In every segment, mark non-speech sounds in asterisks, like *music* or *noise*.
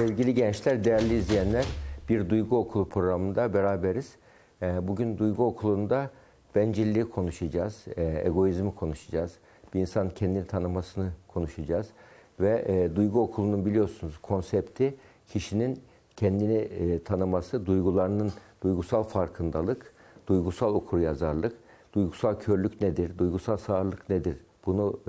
Sevgili gençler, değerli izleyenler, bir Duygu Okulu programında beraberiz. Ee, Bugün Duygu Okulu'nda bencilliği konuşacağız, e, egoizmi konuşacağız. Bir insan kendini tanımasını konuşacağız. Ve e, Duygu Okulu'nun biliyorsunuz konsepti kişinin kendini e, tanıması, duygularının duygusal farkındalık, duygusal okuryazarlık, duygusal körlük nedir, duygusal sağırlık nedir bunu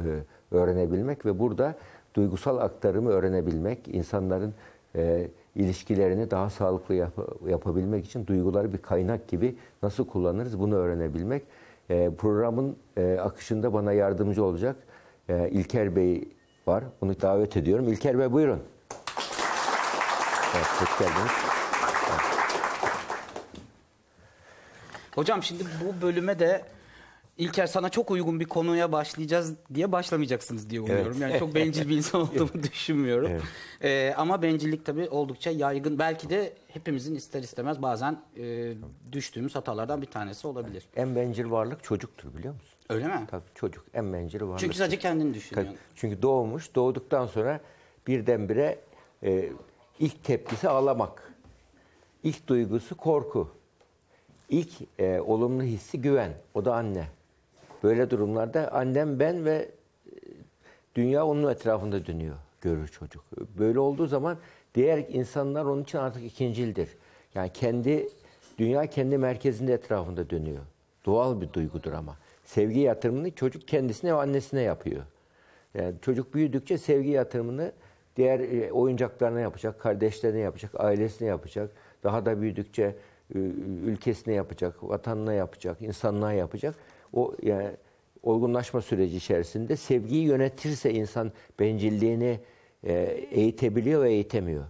öğrenebilmek ve burada duygusal aktarımı öğrenebilmek, insanların e, ilişkilerini daha sağlıklı yap- yapabilmek için duyguları bir kaynak gibi nasıl kullanırız bunu öğrenebilmek. E, programın e, akışında bana yardımcı olacak e, İlker Bey var. Onu davet ediyorum. İlker Bey buyurun. Evet, hoş geldiniz. Hocam şimdi bu bölüme de İlker sana çok uygun bir konuya başlayacağız diye başlamayacaksınız diye umuyorum. Yani çok bencil bir insan *laughs* olduğumu düşünmüyorum. Evet. Ee, ama bencillik tabii oldukça yaygın. Belki de hepimizin ister istemez bazen e, düştüğümüz hatalardan bir tanesi olabilir. En bencil varlık çocuktur biliyor musun? Öyle mi? Tabii çocuk en bencil varlık. Çünkü sadece kendini düşünüyor. Tabii. Çünkü doğmuş, doğduktan sonra birdenbire e, ilk tepkisi ağlamak. İlk duygusu korku. İlk e, olumlu hissi güven. O da anne. Böyle durumlarda annem ben ve e, dünya onun etrafında dönüyor görür çocuk. Böyle olduğu zaman diğer insanlar onun için artık ikincildir. Yani kendi dünya kendi merkezinde etrafında dönüyor. Doğal bir duygudur ama. Sevgi yatırımını çocuk kendisine ve annesine yapıyor. Yani çocuk büyüdükçe sevgi yatırımını diğer e, oyuncaklarına yapacak, kardeşlerine yapacak, ailesine yapacak. Daha da büyüdükçe ülkesine yapacak, vatanına yapacak, insanlığa yapacak. O yani olgunlaşma süreci içerisinde sevgiyi yönetirse insan bencilliğini e, eğitebiliyor ve eğitemiyor.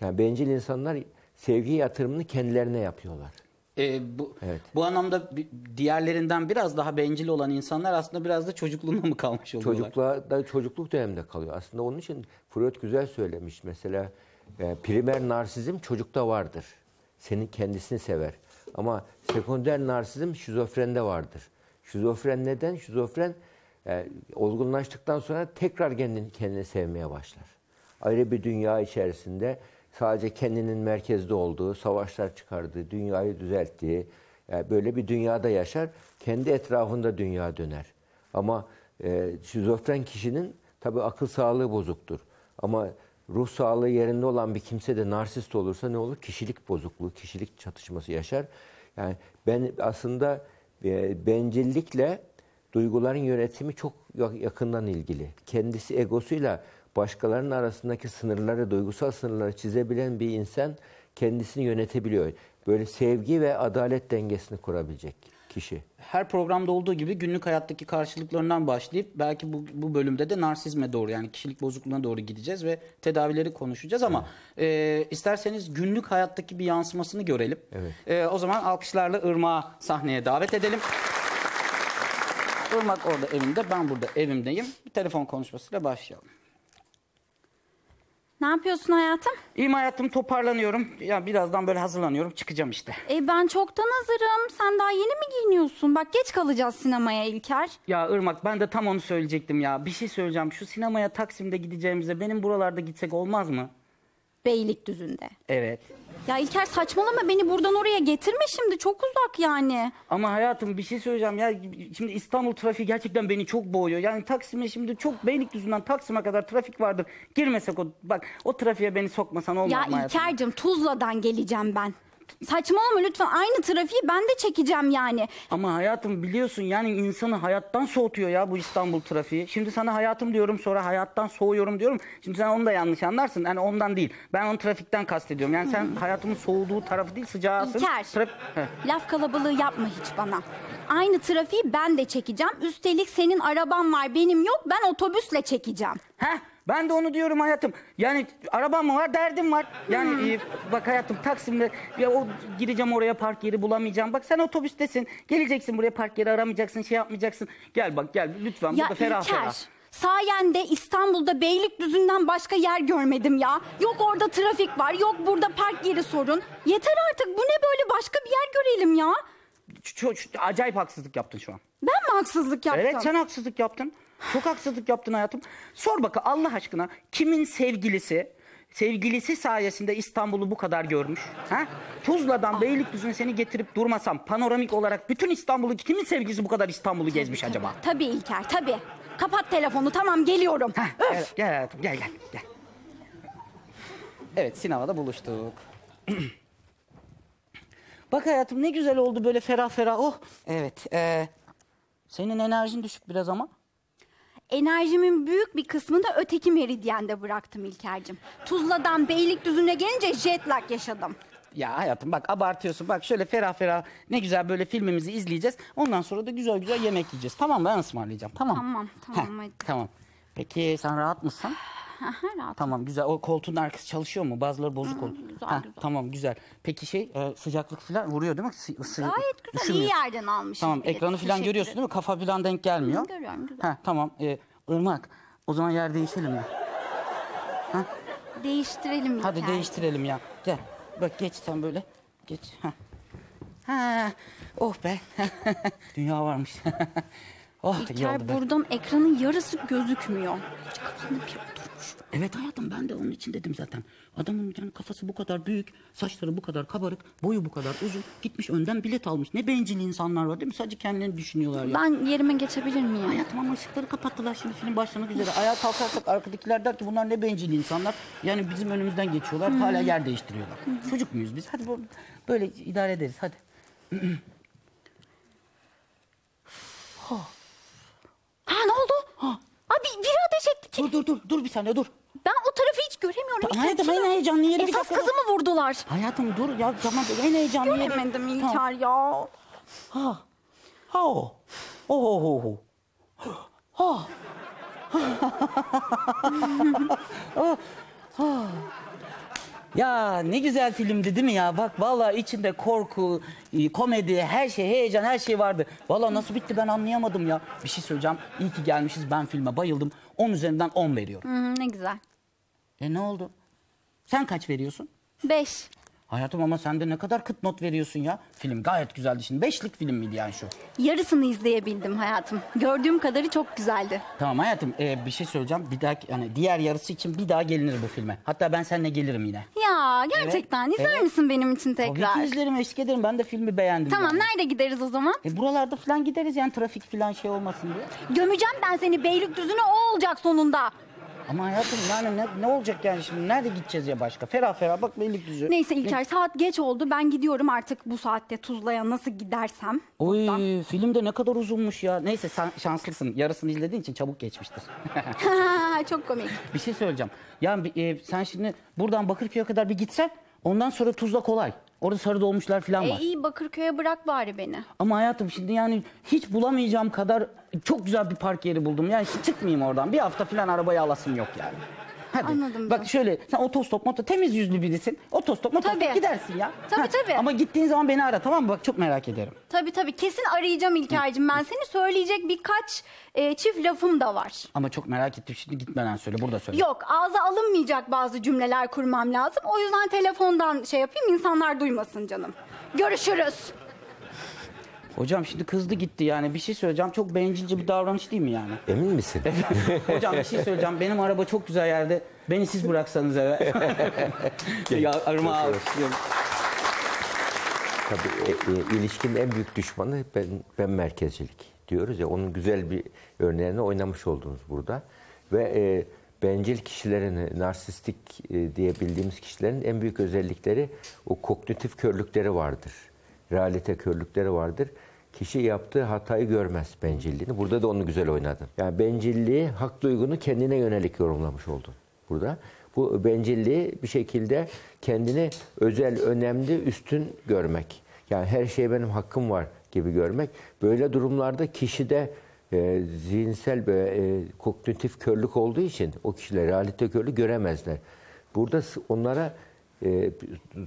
Yani bencil insanlar sevgi yatırımını kendilerine yapıyorlar. Ee, bu, Evet. bu anlamda diğerlerinden biraz daha bencil olan insanlar aslında biraz da çocukluğuna mı kalmış oluyorlar? Çocukluğa da çocukluk döneminde kalıyor. Aslında onun için Freud güzel söylemiş. Mesela e, primer narsizm çocukta vardır. Senin kendisini sever. Ama sekonder narsizm şizofrende vardır. Şizofren neden? Şizofren e, olgunlaştıktan sonra tekrar kendini, kendini sevmeye başlar. Ayrı bir dünya içerisinde sadece kendinin merkezde olduğu, savaşlar çıkardığı, dünyayı düzelttiği, e, böyle bir dünyada yaşar. Kendi etrafında dünya döner. Ama e, şizofren kişinin tabi akıl sağlığı bozuktur. Ama ruh sağlığı yerinde olan bir kimse de narsist olursa ne olur? Kişilik bozukluğu, kişilik çatışması yaşar. Yani ben aslında bencillikle duyguların yönetimi çok ya- yakından ilgili. Kendisi egosuyla başkalarının arasındaki sınırları, duygusal sınırları çizebilen bir insan kendisini yönetebiliyor. Böyle sevgi ve adalet dengesini kurabilecek kişi. her programda olduğu gibi günlük hayattaki karşılıklarından başlayıp belki bu, bu bölümde de narsizme doğru yani kişilik bozukluğuna doğru gideceğiz ve tedavileri konuşacağız ama e, isterseniz günlük hayattaki bir yansımasını görelim. Evet. E, o zaman alkışlarla Irmak'ı sahneye davet edelim. Irmak orada evinde, ben burada evimdeyim. Bir telefon konuşmasıyla başlayalım. Ne yapıyorsun hayatım? İyiyim hayatım toparlanıyorum. Ya birazdan böyle hazırlanıyorum çıkacağım işte. E ben çoktan hazırım. Sen daha yeni mi giyiniyorsun? Bak geç kalacağız sinemaya İlker. Ya Irmak ben de tam onu söyleyecektim ya. Bir şey söyleyeceğim. Şu sinemaya Taksim'de gideceğimize benim buralarda gitsek olmaz mı? Beylikdüzü'nde. Evet. Ya İlker saçmalama beni buradan oraya getirme şimdi. Çok uzak yani. Ama hayatım bir şey söyleyeceğim ya. Şimdi İstanbul trafiği gerçekten beni çok boğuyor. Yani Taksim'e şimdi çok Beylikdüzü'nden Taksim'e kadar trafik vardır. Girmesek o bak o trafiğe beni sokmasan olmaz Ya mı hayatım? İlker'cim Tuzla'dan geleceğim ben. Saçmalama lütfen. Aynı trafiği ben de çekeceğim yani. Ama hayatım biliyorsun yani insanı hayattan soğutuyor ya bu İstanbul trafiği. Şimdi sana hayatım diyorum sonra hayattan soğuyorum diyorum. Şimdi sen onu da yanlış anlarsın. Yani ondan değil. Ben onu trafikten kastediyorum. Yani sen hayatımın soğuduğu tarafı değil sıcağısın. İlker. Traf- Heh. Laf kalabalığı yapma hiç bana. Aynı trafiği ben de çekeceğim. Üstelik senin araban var benim yok. Ben otobüsle çekeceğim. Heh, ben de onu diyorum hayatım. Yani arabam mı var, derdim var. Yani e, bak hayatım Taksim'de ya o gideceğim oraya park yeri bulamayacağım. Bak sen otobüstesin. Geleceksin buraya park yeri aramayacaksın, şey yapmayacaksın. Gel bak gel lütfen Ya burada ferah İlker, ferah. sayende İstanbul'da Beylikdüzü'nden başka yer görmedim ya. Yok orada trafik var, yok burada park yeri sorun. Yeter artık bu ne böyle başka bir yer görelim ya. Çok- acayip haksızlık yaptın şu an. Ben mi haksızlık yaptım? Evet sen haksızlık yaptın. Çok haksızlık yaptın hayatım. Sor bakalım Allah aşkına kimin sevgilisi sevgilisi sayesinde İstanbul'u bu kadar görmüş? Ha? Tuzla'dan Beylikdüzü'ne seni getirip durmasam panoramik olarak bütün İstanbul'u kimin sevgilisi bu kadar İstanbul'u gezmiş acaba? Tabii İlker tabii. Kapat telefonu tamam geliyorum. Heh, gel, gel hayatım gel gel gel. Evet sinemada buluştuk. *clears throat* Bak hayatım ne güzel oldu böyle ferah ferah. Oh. Evet. ee, senin enerjin düşük biraz ama. Enerjimin büyük bir kısmını da öteki meridyende bıraktım İlker'cim. Tuzla'dan Beylikdüzü'ne gelince jet lag yaşadım. Ya hayatım bak abartıyorsun. Bak şöyle ferah ferah ne güzel böyle filmimizi izleyeceğiz. Ondan sonra da güzel güzel yemek yiyeceğiz. Tamam ben ısmarlayacağım. Tamam. Tamam, tamam, Heh, hadi. Tamam. Peki sen rahat mısın? Aha, rahat. Tamam güzel. O koltuğun arkası çalışıyor mu? Bazıları bozuk oldu. güzel, Heh, güzel. Tamam güzel. Peki şey e, sıcaklık falan vuruyor değil mi? Sı- ısı- Gayet güzel. üşümüyor. iyi yerden almışım. Tamam Evet, ekranı falan teşekkür görüyorsun değil mi? Kafa falan denk gelmiyor. Görüyorum, güzel. Heh, tamam. E, Irmak o zaman yer değişelim ya. ederim. Değiştirelim. Hadi değiştirelim ya. Gel. Bak geç sen böyle. Geç. Ha. Ha. Oh be. *laughs* Dünya varmış. *laughs* oh iyi İlker oldu be. buradan ekranın yarısı gözükmüyor. Hiç kafanda bir oturmuş. Evet hayatım ben de onun için dedim zaten. Adamın yani kafası bu kadar büyük, saçları bu kadar kabarık, boyu bu kadar uzun. Gitmiş önden bilet almış. Ne bencil insanlar var değil mi? Sadece kendilerini düşünüyorlar ya. Ben yerime geçebilir miyim? Hayatım ama ışıkları kapattılar şimdi film başlamak üzere. Ayağa kalkarsak arkadakiler der ki bunlar ne bencil insanlar. Yani bizim önümüzden geçiyorlar hala yer değiştiriyorlar. Çocuk muyuz biz? Hadi bu- böyle idare ederiz hadi. *clears throat* Ha ne oldu? Abi biri ateş etti ki. Dur dur dur dur bir saniye dur. Ben o tarafı hiç göremiyorum. İlker, hayatım, en heyecanlı yeri bir Esas dakika kızımı vurdular. Hayatım dur ya tamam en heyecanlı yeri- Göremedim. İlker ya. Ha. Ha o. Oh oh oh. oh. Ha. Oh, *laughs* ha. Ya ne güzel filmdi değil mi ya? Bak vallahi içinde korku, e, komedi, her şey, heyecan, her şey vardı. Vallahi nasıl bitti ben anlayamadım ya. Bir şey söyleyeceğim. İyi ki gelmişiz. Ben filme bayıldım. 10 üzerinden 10 veriyorum. Hı, ne güzel. E ne oldu? Sen kaç veriyorsun? Beş. Hayatım ama sen de ne kadar kıt not veriyorsun ya. Film gayet güzeldi şimdi. Beşlik film miydi yani şu? Yarısını izleyebildim hayatım. Gördüğüm kadarı çok güzeldi. Tamam hayatım e, bir şey söyleyeceğim. Bir daha yani diğer yarısı için bir daha gelinir bu filme. Hatta ben seninle gelirim yine. Ya gerçekten Evet, izler evet. misin benim için Tabii tekrar? ki izlerim eşlik ederim. Ben de filmi beğendim. Tamam yani. nerede gideriz o zaman? E, buralarda falan gideriz yani trafik falan şey olmasın diye. Gömeceğim ben seni Beylikdüzü'ne o olacak sonunda. Ama hayatım yani ne, ne olacak yani şimdi? Nerede gideceğiz ya başka? Ferah ferah bak Beylikdüzü. Neyse İlker saat geç oldu. Ben gidiyorum artık bu saatte Tuzla'ya nasıl gidersem. Oy film de ne kadar uzunmuş ya. Neyse sen şanslısın. Yarısını izlediğin için çabuk geçmiştir. *laughs* çok komik. bir şey söyleyeceğim. Yani e, sen şimdi buradan Bakırköy'e kadar bir gitsen ondan sonra Tuzla kolay. Orada sarı dolmuşlar falan var. E iyi Bakırköy'e bırak bari beni. Ama hayatım şimdi yani hiç bulamayacağım kadar çok güzel bir park yeri buldum. Yani hiç çıkmayayım oradan. Bir hafta falan arabayı alasım yok yani. Hadi. Anladım Bak şöyle sen otostop moto temiz yüzlü birisin. Otostop Tabii. gidersin ya. Tabii, tabii. Ama gittiğin zaman beni ara tamam mı? Bak çok merak ederim. Tabii tabii kesin arayacağım İlker'cim ben seni. Söyleyecek birkaç e, çift lafım da var. Ama çok merak ettim şimdi gitmeden söyle burada söyle. Yok ağza alınmayacak bazı cümleler kurmam lazım. O yüzden telefondan şey yapayım insanlar duymasın canım. Görüşürüz. Hocam şimdi kızdı gitti yani bir şey söyleyeceğim. Çok bencilce bir davranış değil mi yani? Emin misin? Hocam bir şey söyleyeceğim. Benim araba çok güzel yerde. Beni siz bıraksanız eve. *laughs* ya arıma alkışlıyorum. Tabii e, e, ilişkinin en büyük düşmanı ben, ben merkezcilik diyoruz ya. Onun güzel bir örneğini oynamış oldunuz burada. Ve e, bencil kişilerin, narsistik e, diye bildiğimiz kişilerin en büyük özellikleri o kognitif körlükleri vardır. Realite körlükleri vardır. Kişi yaptığı hatayı görmez bencilliğini. Burada da onu güzel oynadın. Yani bencilliği, hak duygunu kendine yönelik yorumlamış oldun burada. Bu bencilliği bir şekilde kendini özel, önemli, üstün görmek. Yani her şeye benim hakkım var gibi görmek. Böyle durumlarda kişide e, zihinsel ve e, kognitif körlük olduğu için o kişiler realite körlüğü göremezler. Burada onlara e,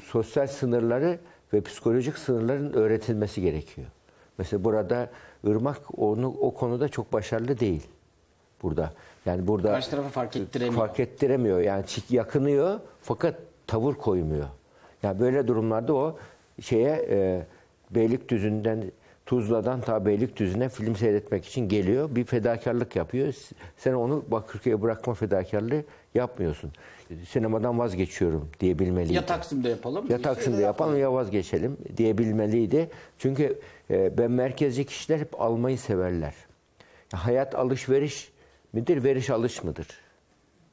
sosyal sınırları ve psikolojik sınırların öğretilmesi gerekiyor. Mesela burada Irmak onu o konuda çok başarılı değil. Burada. Yani burada Karşı tarafı fark ettiremiyor. fark ettiremiyor. Yani yakınıyor fakat tavır koymuyor. Yani böyle durumlarda o şeye e, Beylikdüzü'nden Tuzla'dan ta Beylikdüzü'ne film seyretmek için geliyor. Bir fedakarlık yapıyor. Sen onu Bakırköy'e bırakma fedakarlığı yapmıyorsun. Sinemadan vazgeçiyorum diyebilmeliydi. Ya Taksim'de yapalım. Ya Taksim'de yapalım ya vazgeçelim diyebilmeliydi. Çünkü e, ben merkezci kişiler hep almayı severler. Ya hayat alışveriş midir, veriş alış mıdır?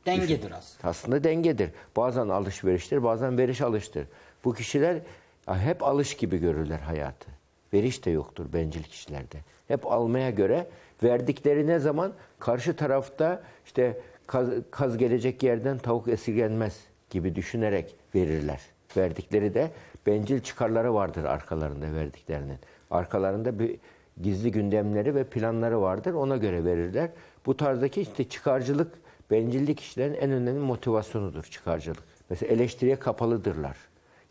Dengedir aslında. Aslında dengedir. Bazen alışveriştir, bazen veriş alıştır. Bu kişiler hep alış gibi görürler hayatı. Veriş de yoktur bencil kişilerde. Hep almaya göre verdikleri ne zaman karşı tarafta işte kaz, kaz gelecek yerden tavuk esirgenmez gibi düşünerek verirler. Verdikleri de bencil çıkarları vardır arkalarında verdiklerinin. Arkalarında bir gizli gündemleri ve planları vardır. Ona göre verirler. Bu tarzdaki işte çıkarcılık bencillik kişilerin en önemli motivasyonudur çıkarcılık. Mesela eleştiriye kapalıdırlar.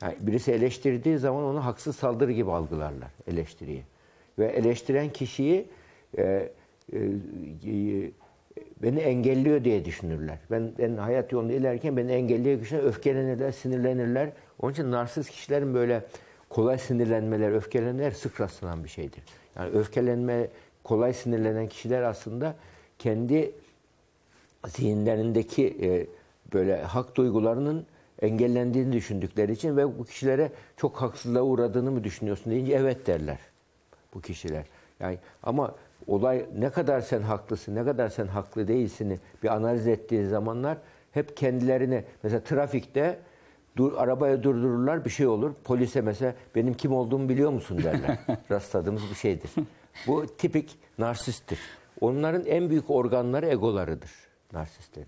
Yani birisi eleştirdiği zaman onu haksız saldırı gibi algılarlar eleştiriyi. Ve eleştiren kişiyi e, e, e, beni engelliyor diye düşünürler. Ben, ben hayat yolunda ilerlerken beni engelliyor kişiler öfkelenirler, sinirlenirler. Onun için narsist kişilerin böyle kolay sinirlenmeler, öfkelenmeler sık rastlanan bir şeydir. Yani öfkelenme, kolay sinirlenen kişiler aslında kendi zihinlerindeki e, böyle hak duygularının engellendiğini düşündükleri için ve bu kişilere çok haksızlığa uğradığını mı düşünüyorsun deyince evet derler bu kişiler. Yani ama olay ne kadar sen haklısın, ne kadar sen haklı değilsini bir analiz ettiği zamanlar hep kendilerini mesela trafikte dur, arabaya durdururlar bir şey olur. Polise mesela benim kim olduğumu biliyor musun derler. *laughs* Rastladığımız bir şeydir. Bu tipik narsisttir. Onların en büyük organları egolarıdır narsistlerin.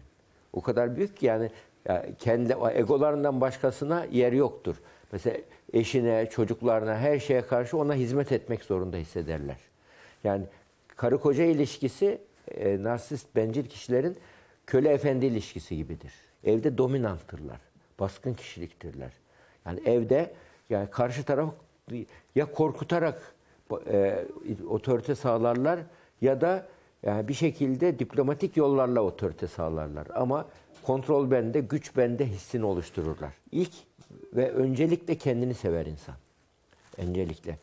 O kadar büyük ki yani ya kendi egolarından başkasına yer yoktur. Mesela eşine, çocuklarına, her şeye karşı ona hizmet etmek zorunda hissederler. Yani karı koca ilişkisi e, narsist bencil kişilerin köle efendi ilişkisi gibidir. Evde dominanttırlar. Baskın kişiliktirler. Yani evde yani karşı taraf ya korkutarak e, otorite sağlarlar ya da yani bir şekilde diplomatik yollarla otorite sağlarlar. Ama kontrol bende, güç bende hissini oluştururlar. İlk ve öncelikle kendini sever insan. Öncelikle.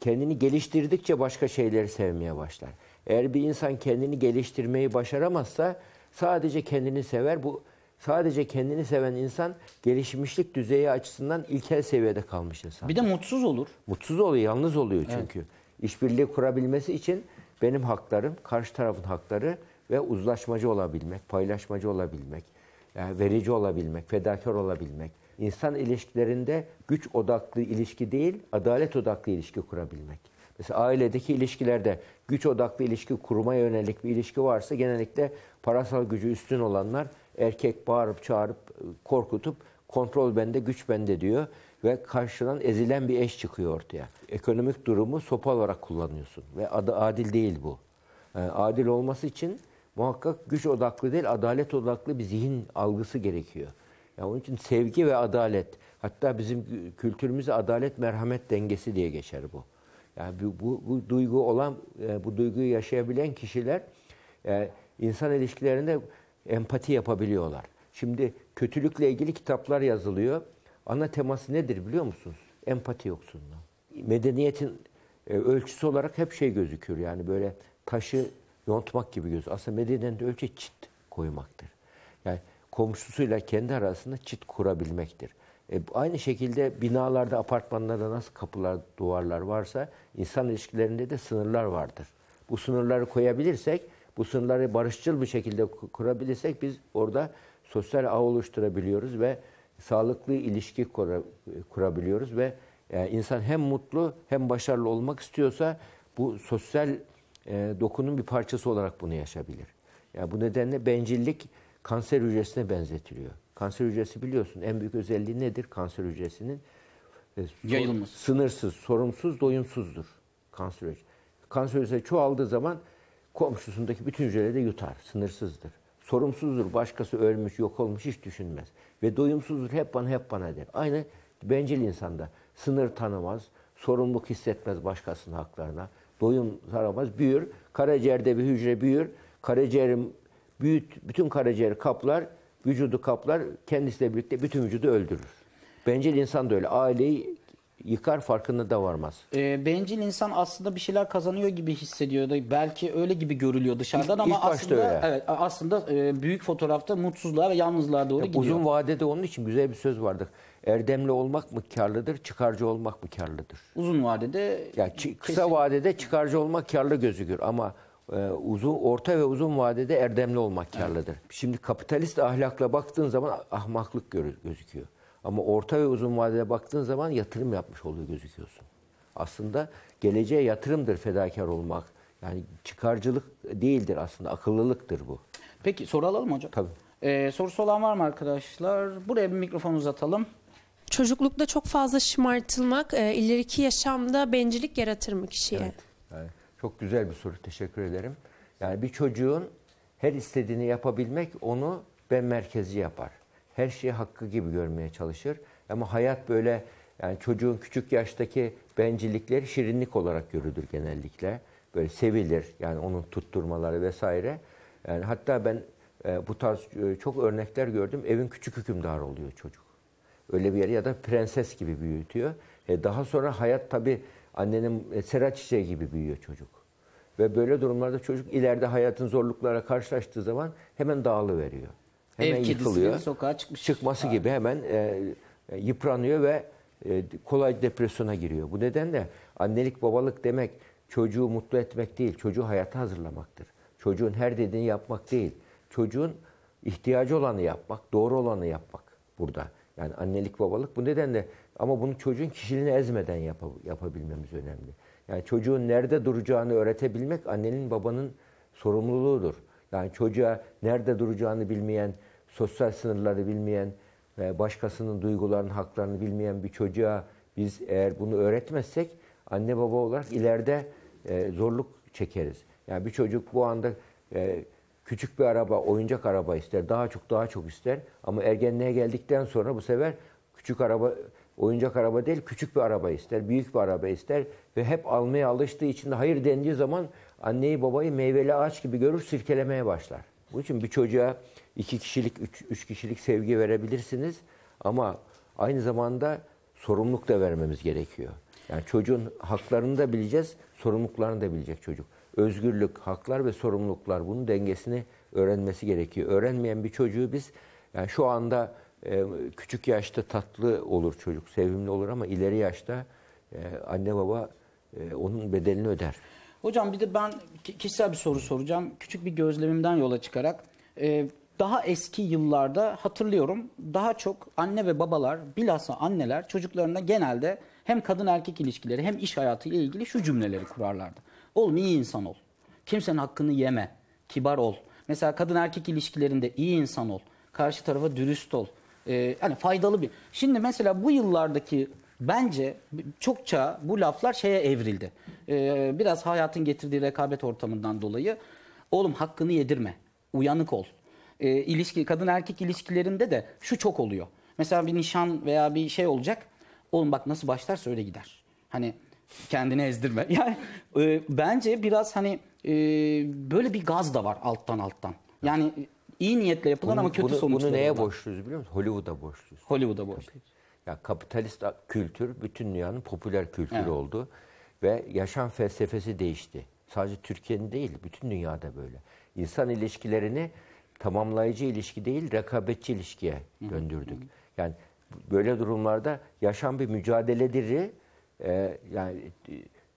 Kendini geliştirdikçe başka şeyleri sevmeye başlar. Eğer bir insan kendini geliştirmeyi başaramazsa sadece kendini sever. Bu sadece kendini seven insan gelişmişlik düzeyi açısından ilkel seviyede kalmış insan. Bir de mutsuz olur. Mutsuz oluyor, yalnız oluyor çünkü. İşbirliği kurabilmesi için benim haklarım, karşı tarafın hakları ve uzlaşmacı olabilmek, paylaşmacı olabilmek, yani verici olabilmek, fedakar olabilmek. İnsan ilişkilerinde güç odaklı ilişki değil, adalet odaklı ilişki kurabilmek. Mesela ailedeki ilişkilerde güç odaklı ilişki kurmaya yönelik bir ilişki varsa genellikle parasal gücü üstün olanlar erkek bağırıp çağırıp korkutup kontrol bende, güç bende diyor ve karşıdan ezilen bir eş çıkıyor ortaya. Ekonomik durumu sopa olarak kullanıyorsun ve adı adil değil bu. Yani adil olması için muhakkak güç odaklı değil, adalet odaklı bir zihin algısı gerekiyor. Yani onun için sevgi ve adalet, hatta bizim kültürümüzde adalet merhamet dengesi diye geçer bu. Yani bu, bu, bu duygu olan, e, bu duyguyu yaşayabilen kişiler e, insan ilişkilerinde empati yapabiliyorlar. Şimdi kötülükle ilgili kitaplar yazılıyor. Ana teması nedir biliyor musunuz? Empati yoksunluğu. Medeniyetin e, ölçüsü olarak hep şey gözüküyor. Yani böyle taşı yontmak gibi gözüküyor. Aslında medeniyetin ölçü çit koymaktır. Komşusuyla kendi arasında çit kurabilmektir. E, aynı şekilde binalarda, apartmanlarda nasıl kapılar, duvarlar varsa insan ilişkilerinde de sınırlar vardır. Bu sınırları koyabilirsek, bu sınırları barışçıl bir şekilde kurabilirsek biz orada sosyal ağ oluşturabiliyoruz ve sağlıklı ilişki kurabiliyoruz ve yani insan hem mutlu hem başarılı olmak istiyorsa bu sosyal e, dokunun bir parçası olarak bunu yaşayabilir. Yani bu nedenle bencillik kanser hücresine benzetiliyor. Kanser hücresi biliyorsun en büyük özelliği nedir kanser hücresinin? E, Yayılması. Sınırsız, sorumsuz, doyumsuzdur kanser hücresi. Kanser hücresi çoğaldığı zaman komşusundaki bütün hücreleri de yutar, sınırsızdır. Sorumsuzdur, başkası ölmüş, yok olmuş hiç düşünmez. Ve doyumsuzdur, hep bana hep bana der. Aynı bencil insanda sınır tanımaz, sorumluluk hissetmez başkasının haklarına, doyum taramaz, büyür. Karaciğerde bir hücre büyür, karaciğerin büyüt, bütün karaciğeri kaplar, vücudu kaplar, kendisiyle birlikte bütün vücudu öldürür. Bencil insan da öyle. Aileyi yıkar farkında da varmaz. E, bencil insan aslında bir şeyler kazanıyor gibi hissediyor da belki öyle gibi görülüyor dışarıdan İlk- ama aslında öyle. evet aslında e, büyük fotoğrafta mutsuzluğa ve yalnızlığa doğru Ya gidiyor. uzun vadede onun için güzel bir söz vardır. Erdemli olmak mı karlıdır, çıkarcı olmak mı karlıdır? Uzun vadede Ya çi- kısa kesin- vadede çıkarcı olmak karlı gözükür ama uzun orta ve uzun vadede erdemli olmak karlıdır. Şimdi kapitalist ahlakla baktığın zaman ahmaklık gözüküyor. Ama orta ve uzun vadede baktığın zaman yatırım yapmış oluyor gözüküyorsun. Aslında geleceğe yatırımdır fedakar olmak. Yani çıkarcılık değildir aslında akıllılıktır bu. Peki soru alalım hocam. Tabii. E, sorusu olan var mı arkadaşlar? Buraya bir mikrofon uzatalım. Çocuklukta çok fazla şımartılmak e, ileriki yaşamda bencillik yaratır mı kişiye? Yani çok güzel bir soru. Teşekkür ederim. Yani bir çocuğun her istediğini yapabilmek onu ben merkezi yapar. Her şeyi hakkı gibi görmeye çalışır. Ama hayat böyle yani çocuğun küçük yaştaki bencillikleri şirinlik olarak görülür genellikle. Böyle sevilir. Yani onun tutturmaları vesaire. Yani hatta ben e, bu tarz e, çok örnekler gördüm. Evin küçük hükümdarı oluyor çocuk. Öyle bir yer ya da prenses gibi büyütüyor. E daha sonra hayat tabii annenin e, sera çiçeği gibi büyüyor çocuk. Ve böyle durumlarda çocuk ileride hayatın zorluklara karşılaştığı zaman hemen dağılıveriyor. Hemen Ev yıkılıyor. sokağa çıkmış. Çıkması gibi hemen e, e, yıpranıyor ve e, kolay depresyona giriyor. Bu nedenle annelik babalık demek çocuğu mutlu etmek değil, çocuğu hayata hazırlamaktır. Çocuğun her dediğini yapmak değil. Çocuğun ihtiyacı olanı yapmak, doğru olanı yapmak burada. Yani annelik babalık bu nedenle ama bunu çocuğun kişiliğini ezmeden yapa- yapabilmemiz önemli. Yani çocuğun nerede duracağını öğretebilmek annenin babanın sorumluluğudur. Yani çocuğa nerede duracağını bilmeyen, sosyal sınırları bilmeyen ve başkasının duygularını, haklarını bilmeyen bir çocuğa biz eğer bunu öğretmezsek anne baba olarak ileride e, zorluk çekeriz. Yani bir çocuk bu anda e, küçük bir araba, oyuncak araba ister. Daha çok daha çok ister. Ama ergenliğe geldikten sonra bu sefer küçük araba, oyuncak araba değil küçük bir araba ister. Büyük bir araba ister. Ve hep almaya alıştığı için de hayır dendiği zaman anneyi babayı meyveli ağaç gibi görür sirkelemeye başlar. Bu için bir çocuğa iki kişilik, üç, üç kişilik sevgi verebilirsiniz. Ama aynı zamanda sorumluluk da vermemiz gerekiyor. Yani çocuğun haklarını da bileceğiz, sorumluluklarını da bilecek çocuk. Özgürlük, haklar ve sorumluluklar bunun dengesini öğrenmesi gerekiyor. Öğrenmeyen bir çocuğu biz yani şu anda küçük yaşta tatlı olur çocuk, sevimli olur ama ileri yaşta e, anne baba e, onun bedelini öder. Hocam bir de ben ki- kişisel bir soru soracağım. Küçük bir gözlemimden yola çıkarak. Ee, daha eski yıllarda hatırlıyorum daha çok anne ve babalar bilhassa anneler çocuklarına genelde hem kadın erkek ilişkileri hem iş hayatıyla ilgili şu cümleleri kurarlardı. Oğlum iyi insan ol. Kimsenin hakkını yeme. Kibar ol. Mesela kadın erkek ilişkilerinde iyi insan ol. Karşı tarafa dürüst ol. Ee, hani faydalı bir. Şimdi mesela bu yıllardaki bence çokça bu laflar şeye evrildi. Ee, biraz hayatın getirdiği rekabet ortamından dolayı. Oğlum hakkını yedirme. Uyanık ol. Ee, ilişki kadın erkek ilişkilerinde de şu çok oluyor. Mesela bir nişan veya bir şey olacak. Oğlum bak nasıl başlarsa öyle gider. Hani kendini ezdirme. *laughs* Yani e, bence biraz hani e, böyle bir gaz da var alttan alttan. Yani iyi niyetle yapılan ama kötü bunu, sonuçları bunu neye olan. borçluyuz biliyor musun? Hollywood'a borçluyuz. Hollywood'a borçluyuz. Ya kapitalist kültür bütün dünyanın popüler kültürü Evet. oldu ve yaşam felsefesi değişti. Sadece Türkiye'nin değil, bütün dünyada böyle. İnsan ilişkilerini tamamlayıcı ilişki değil, rekabetçi ilişkiye döndürdük. Yani böyle durumlarda yaşam bir mücadeledir. Ee, yani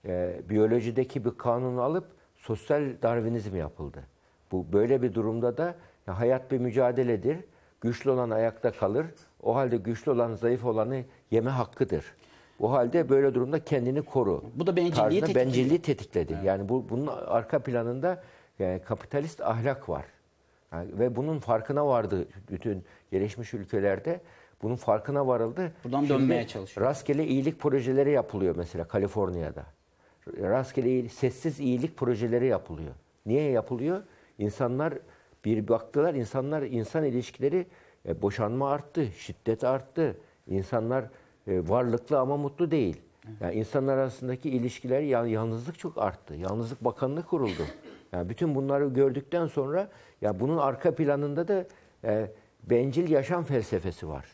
e, biyolojideki bir kanunu alıp sosyal darwinizm yapıldı. Bu böyle bir durumda da ya hayat bir mücadeledir. Güçlü olan ayakta kalır. O halde güçlü olan zayıf olanı yeme hakkıdır. O halde böyle durumda kendini koru. Bu da bencilliği tetikliyor. bencilliği tetikledi. Yani bu bunun arka planında e, kapitalist ahlak var. Yani ve bunun farkına vardı bütün gelişmiş ülkelerde. Bunun farkına varıldı. Buradan dönmeye çalışıyor. Rastgele iyilik projeleri yapılıyor mesela Kaliforniya'da. Rastgele iyilik- sessiz iyilik projeleri yapılıyor. Niye yapılıyor? İnsanlar bir baktılar insanlar insan ilişkileri e, boşanma arttı, şiddet arttı. İnsanlar e, varlıklı ama mutlu değil. Yani insanlar arasındaki ilişkiler ya- yalnızlık çok arttı. Yalnızlık Bakanlığı kuruldu. *laughs* Yani bütün bunları gördükten sonra ya bunun arka planında da e, bencil yaşam felsefesi var.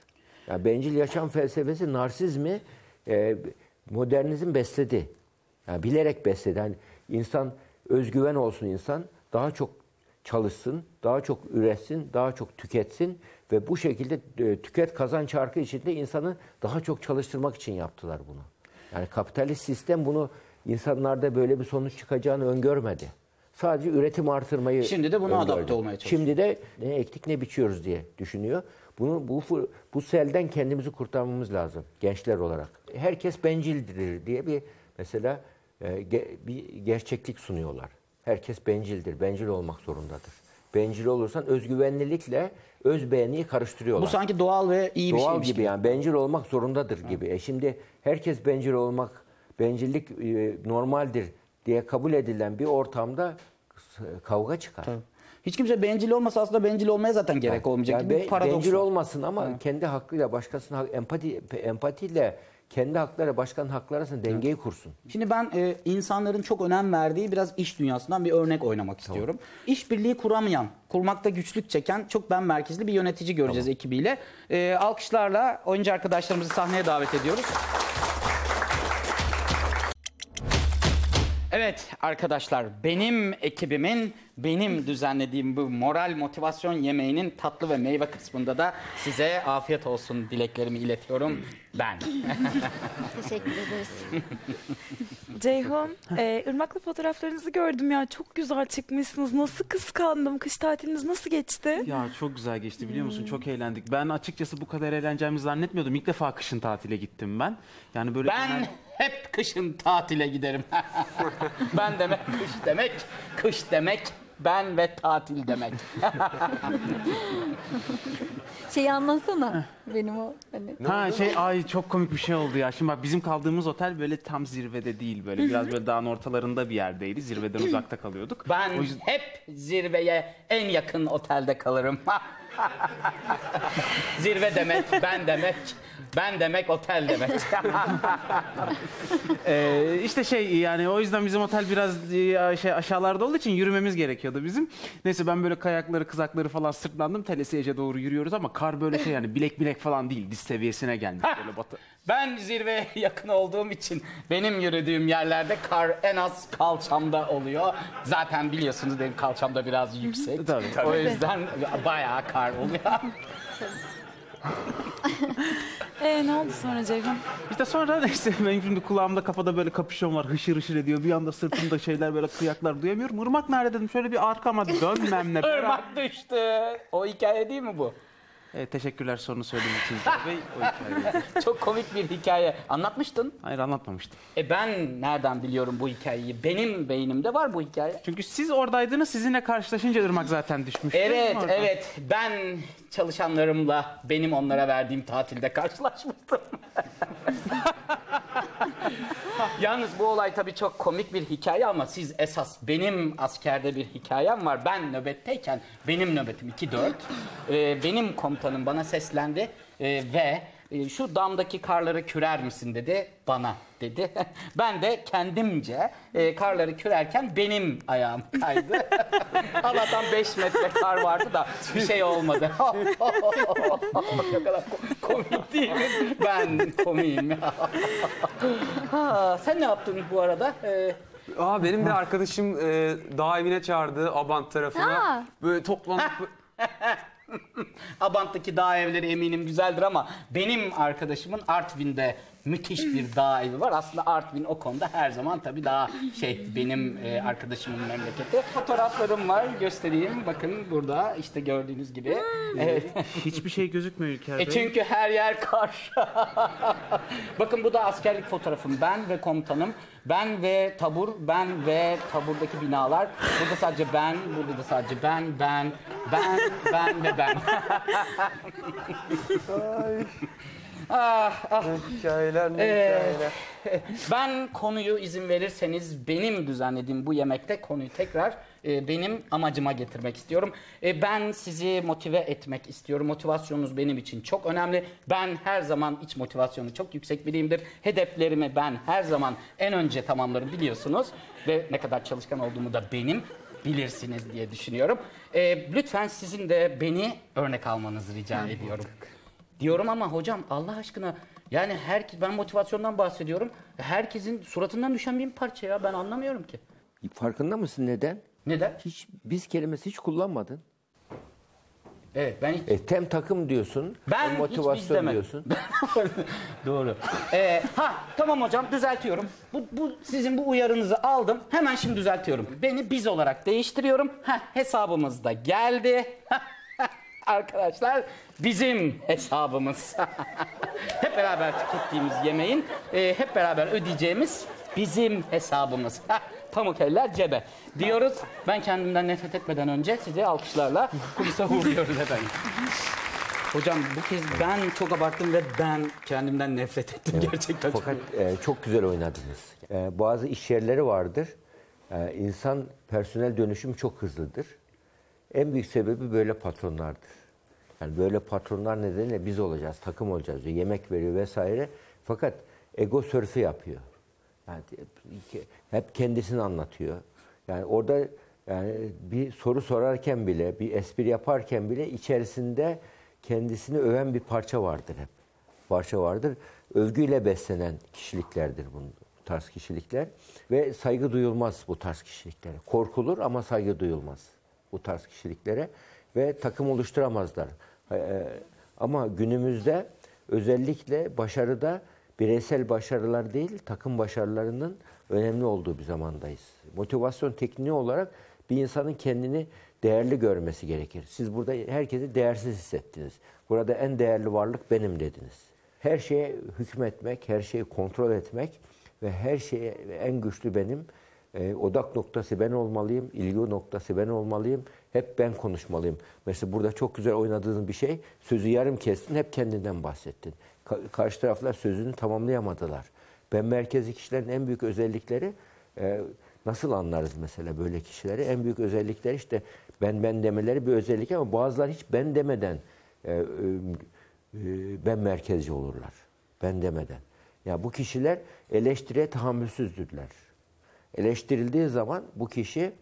Yani bencil yaşam felsefesi narsizmi e, modernizm besledi. Yani bilerek besledi. Yani insan özgüven olsun insan daha çok çalışsın, daha çok üretsin, daha çok tüketsin ve bu şekilde e, tüket kazan çarkı içinde insanı daha çok çalıştırmak için yaptılar bunu. Yani kapitalist sistem bunu insanlarda böyle bir sonuç çıkacağını öngörmedi. Sadece üretim artırmayı Şimdi de buna öngördü. adapte olmaya çalışıyor. Şimdi de ne ektik ne biçiyoruz diye düşünüyor. Bunu bu bu selden kendimizi kurtarmamız lazım gençler olarak. Herkes bencildir diye bir mesela e, bir gerçeklik sunuyorlar. Herkes bencildir. Bencil olmak zorundadır. Bencil olursan özgüvenlilikle özbeğeniyi karıştırıyorlar. Bu sanki doğal ve iyi bir Doğal şeymiş gibi yani bencil olmak zorundadır gibi. E şimdi herkes bencil olmak, bencillik e, normaldir diye kabul edilen bir ortamda kavga çıkar. Hiç kimse bencil olmasa aslında bencil olmaya zaten gerek olmayacak Yani gibi bir be- paradoks bencil olmasın ama kendi hakkıyla başkasının hak- empati empatiyle kendi hakları başkanın hakları arasında dengeyi kursun. Şimdi ben e, insanların çok önem verdiği biraz iş dünyasından bir örnek oynamak istiyorum. İşbirliği kuramayan, kurmakta güçlük çeken çok ben merkezli bir yönetici göreceğiz ekibiyle. E, alkışlarla oyuncu arkadaşlarımızı sahneye davet ediyoruz. Evet arkadaşlar benim ekibimin benim düzenlediğim bu moral motivasyon yemeğinin tatlı ve meyve kısmında da size afiyet olsun dileklerimi iletiyorum ben. *laughs* Teşekkür ederiz. *laughs* Ceyhun, e, Irmak'la fotoğraflarınızı gördüm ya. Çok güzel çıkmışsınız. Nasıl kıskandım. Kış tatiliniz nasıl geçti? Ya çok güzel geçti biliyor musun? Çok eğlendik. Ben açıkçası bu kadar eğleneceğimizi zannetmiyordum. İlk defa kışın tatile gittim ben. Yani böyle Ben genel- hep kışın tatile giderim. *laughs* ben demek kış demek, kış demek, ben ve tatil demek. *laughs* Şeyi anlatsana. Benim o hani. Ha şey ay çok komik bir şey oldu ya. Şimdi bak bizim kaldığımız otel böyle tam zirvede değil böyle biraz böyle dağın ortalarında bir yerdeydi. Zirveden uzakta kalıyorduk. Ben O yüzden- hep zirveye en yakın otelde kalırım. *laughs* Zirve demek, ben demek, ben demek, otel demek. *laughs* Ee, işte şey yani o yüzden bizim otel biraz e, şey aşağılarda olduğu için yürümemiz gerekiyordu bizim. Neyse ben böyle kayakları kızakları falan sırtlandım. Telesiyece doğru yürüyoruz ama kar böyle şey yani bilek bilek falan değil. Diz seviyesine gelmiş böyle batı. ben zirveye *laughs* yakın olduğum için benim yürüdüğüm yerlerde kar en az kalçamda oluyor. Zaten biliyorsunuz benim kalçam da biraz yüksek. Tabii. O yüzden bayağı kar oluyor. *laughs* E ne oldu sonra Ceyhun? İşte sonra *laughs* neyse benim şimdi kulağımda kafada böyle kapüşon var hışır hışır ediyor. Bir anda sırtımda şeyler böyle kıyaklar duyamıyorum. Irmak nerede dedim şöyle bir arkama dönmem ne. *laughs* Irmak düştü. O hikaye değil mi bu? Evet, teşekkürler sorunu söylediğiniz için Bey. O hikayeyi. *laughs* Çok komik bir hikaye. Anlatmıştın. Hayır anlatmamıştım. E ben nereden biliyorum bu hikayeyi? Benim beynimde var bu hikaye. Çünkü siz oradaydınız sizinle karşılaşınca Irmak zaten düşmüştü. Evet, Oradan. evet. Ben çalışanlarımla benim onlara verdiğim tatilde karşılaşmıştım. *laughs* Yalnız bu olay tabii çok komik bir hikaye ama siz esas benim askerde bir hikayem var. Ben nöbetteyken benim nöbetim 2-4. Ee, benim komutanım bana seslendi ee, ve şu damdaki karları kürer misin dedi bana dedi. *laughs* Ben de kendimce e, karları kürerken benim ayağım kaydı. *laughs* Allah'tan 5 metre kar vardı da bir şey olmadı. *laughs* ne kadar ko- komik değil mi? Ben komiyim. Ha, sen ne yaptın bu arada? Ee, Aa benim bir arkadaşım e, dağ evine çağırdı Abant tarafına. Aa. Böyle toplandık. *laughs* Abant'taki dağ evleri eminim güzeldir ama benim arkadaşımın Artvin'de müthiş bir dağ evi var. Aslında Artvin o konuda her zaman tabii daha şey benim e, arkadaşımın memleketi. Fotoğraflarım var göstereyim. Bakın burada işte gördüğünüz gibi. Evet. Hiçbir şey gözükmüyor İlker Bey. E çünkü her yer kar. *laughs* Bakın bu da askerlik fotoğrafım. Ben ve komutanım. Ben ve tabur, ben ve taburdaki binalar. Burada sadece ben, burada da sadece ben, ben, ben, ben ve ben. *laughs* ah, ah. Hikayeler ne Evet. hikayeler. Ben konuyu izin verirseniz benim düzenlediğim bu yemekte konuyu tekrar e, benim amacıma getirmek istiyorum. E, ben sizi motive etmek istiyorum. Motivasyonunuz benim için çok önemli. Ben her zaman iç motivasyonu çok yüksek biriyimdir. Hedeflerimi ben her zaman en önce tamamlarım biliyorsunuz. Ve ne kadar çalışkan olduğumu da benim bilirsiniz diye düşünüyorum. E, lütfen sizin de beni örnek almanızı rica ediyorum. Diyorum ama hocam Allah aşkına Yani herkes ben motivasyondan bahsediyorum. Herkesin suratından düşen bir parça ya ben anlamıyorum ki. Farkında mısın neden? Neden? Hiç biz kelimesi hiç kullanmadın. Evet ben hiç E, tem takım diyorsun. Ben e, hiç biz motivasyon demedim. diyorsun. *laughs* Doğru. Ee, ha tamam hocam düzeltiyorum. Bu, bu sizin bu uyarınızı aldım. Hemen şimdi düzeltiyorum. Beni biz olarak değiştiriyorum. Heh, hesabımız da geldi. Arkadaşlar bizim hesabımız. *laughs* hep beraber tükettiğimiz yemeğin e, hep beraber ödeyeceğimiz bizim hesabımız. *laughs* Pamuk eller cebe diyoruz. Ben kendimden nefret etmeden önce sizi alkışlarla kulise uğurluyoruz efendim. Hocam bu kez ben çok abarttım ve ben kendimden nefret ettim gerçekten. çok- Fakat e, çok güzel oynadınız. E, bazı iş yerleri vardır. E, insan personel dönüşüm çok hızlıdır. En büyük sebebi böyle patronlardır. Yani böyle patronlar nedeniyle biz olacağız, takım olacağız diyor. Yemek veriyor vesaire. Fakat ego sörfü yapıyor. Yani hep kendisini anlatıyor. Yani orada yani bir soru sorarken bile, bir espri yaparken bile içerisinde kendisini öven bir parça vardır hep. Parça vardır. Övgüyle beslenen kişiliklerdir bu tarz kişilikler ve saygı duyulmaz bu tarz kişiliklere. Korkulur ama saygı duyulmaz bu tarz kişiliklere ve takım oluşturamazlar. Ee, Ama günümüzde özellikle başarıda bireysel başarılar değil, takım başarılarının önemli olduğu bir zamandayız. Motivasyon tekniği olarak bir insanın kendini değerli görmesi gerekir. Siz burada herkesi değersiz hissettiniz. Burada en değerli varlık benim dediniz. Her şeye hükmetmek, her şeyi kontrol etmek ve her şeye en güçlü benim. Ee, odak noktası ben olmalıyım, ilgi noktası ben olmalıyım. Hep ben konuşmalıyım. Mesela burada çok güzel oynadığın bir şey, sözü yarım kestin, hep kendinden bahsettin. Ka- karşı taraflar sözünü tamamlayamadılar. Ben merkezi kişilerin en büyük özellikleri e, nasıl anlarız mesela böyle kişileri? En büyük özellikleri işte ben ben demeleri bir özellik ama bazıları hiç ben demeden e, e, e, ben merkezci olurlar. Ben demeden. Ya bu kişiler eleştiriye tahammülsüzdürler. Eleştirildiği zaman bu kişi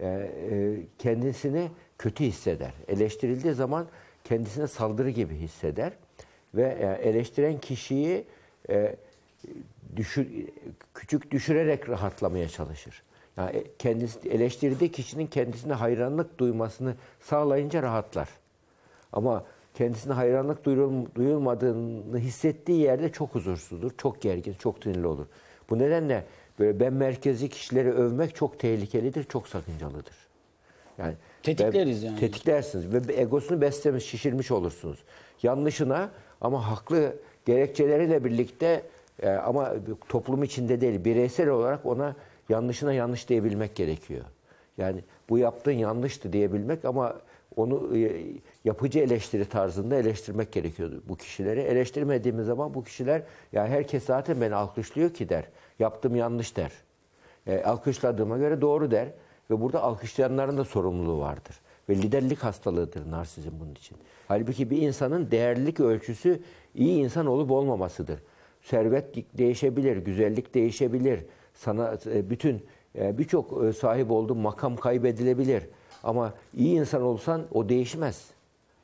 e, e, kendisini kötü hisseder. Eleştirildiği zaman kendisine saldırı gibi hisseder ve e, eleştiren kişiyi düşür, küçük düşürerek rahatlamaya çalışır. Yani kendisi eleştirdiği kişinin kendisine hayranlık duymasını sağlayınca rahatlar. Ama kendisine hayranlık duyul- duyulmadığını hissettiği yerde çok huzursuzdur, çok gergin, çok sinirli olur. Bu nedenle ben merkezi kişileri övmek çok tehlikelidir, çok sakıncalıdır. Yani Tetikleriz yani. Tetiklersiniz ve egosunu beslemiş, şişirmiş olursunuz. Yanlışına ama haklı gerekçeleriyle birlikte e, ama toplum içinde değil, bireysel olarak ona yanlışına yanlış diyebilmek gerekiyor. Yani bu yaptığın yanlıştı diyebilmek ama onu e, yapıcı eleştiri tarzında eleştirmek gerekiyordu bu kişileri. Eleştirmediğimiz zaman bu kişiler ya herkes zaten beni alkışlıyor ki der. Yaptığım yanlış der. E, alkışladığıma göre doğru der ve burada alkışlayanların da sorumluluğu vardır. Ve liderlik hastalığıdır narsizm bunun için. Halbuki bir insanın değerlilik ölçüsü iyi insan olup olmamasıdır. Servet değişebilir, güzellik değişebilir. Sana e, bütün e, birçok e, sahip olduğu makam kaybedilebilir. Ama iyi insan olsan o değişmez.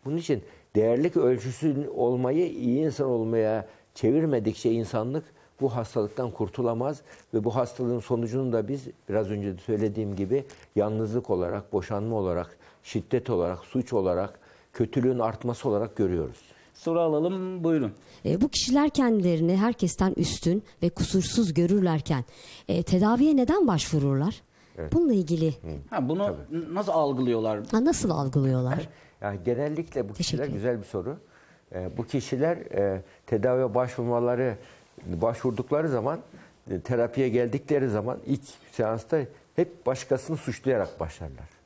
Bunun için değerlik ölçüsü olmayı iyi insan olmaya çevirmedikçe insanlık bu hastalıktan kurtulamaz ve bu hastalığın sonucunu da biz biraz önce de söylediğim gibi yalnızlık olarak, boşanma olarak, şiddet olarak, suç olarak, kötülüğün artması olarak görüyoruz. Soru alalım buyurun. E, bu kişiler kendilerini herkesten üstün ve kusursuz görürlerken e, tedaviye neden başvururlar? Bununla ilgili Ha, bunu n- nasıl algılıyorlar? ha, nasıl algılıyorlar? *clears throat* Yani genellikle bu kişiler güzel bir soru. Ee, bu kişiler e, tedaviye başvurmaları başvurdukları zaman e, terapiye geldikleri zaman ilk seansta hep başkasını suçlayarak başlarlar.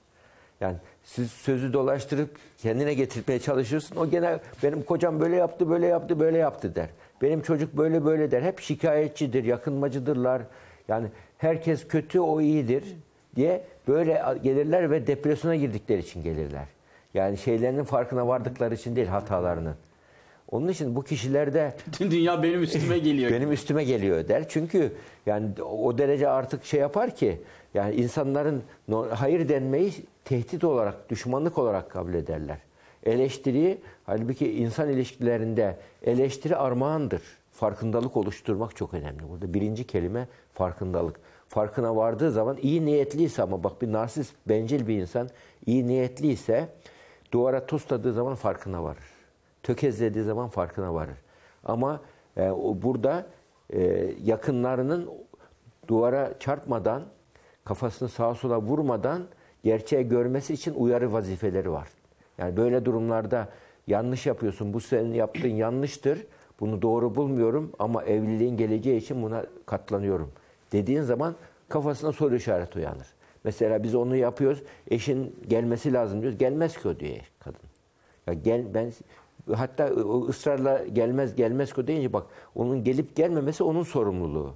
Yani siz sözü dolaştırıp kendine getirmeye çalışırsın. O gene benim kocam böyle yaptı, böyle yaptı, böyle yaptı der. Benim çocuk böyle böyle der. Hep şikayetçidir, yakınmacıdırlar. Yani herkes kötü, o iyidir diye böyle gelirler ve depresyona girdikleri için gelirler. Yani şeylerinin farkına vardıkları için değil hatalarının. Onun için bu kişilerde *laughs* Bütün dünya benim üstüme geliyor. benim üstüme geliyor der. Çünkü yani o derece artık şey yapar ki yani insanların hayır denmeyi tehdit olarak, düşmanlık olarak kabul ederler. Eleştiriyi halbuki insan ilişkilerinde eleştiri armağandır. farkındalık oluşturmak çok önemli. Burada birinci kelime farkındalık. Farkına vardığı zaman iyi niyetliyse ama bak bir narsist, bencil bir insan iyi niyetliyse duvara tosladığı zaman farkına varır. Tökezlediği zaman farkına varır. Ama e, burada e, yakınlarının duvara çarpmadan, kafasını sağa sola vurmadan gerçeği görmesi için uyarı vazifeleri var. Yani böyle durumlarda yanlış yapıyorsun, bu senin yaptığın yanlıştır, bunu doğru bulmuyorum ama evliliğin geleceği için buna katlanıyorum dediğin zaman kafasına soru işareti uyanır. Mesela biz onu yapıyoruz, eşin gelmesi lazım diyoruz, gelmez ki o diyor kadın. Ya gel ben hatta o ısrarla gelmez gelmez ki o deyince bak onun gelip gelmemesi onun sorumluluğu.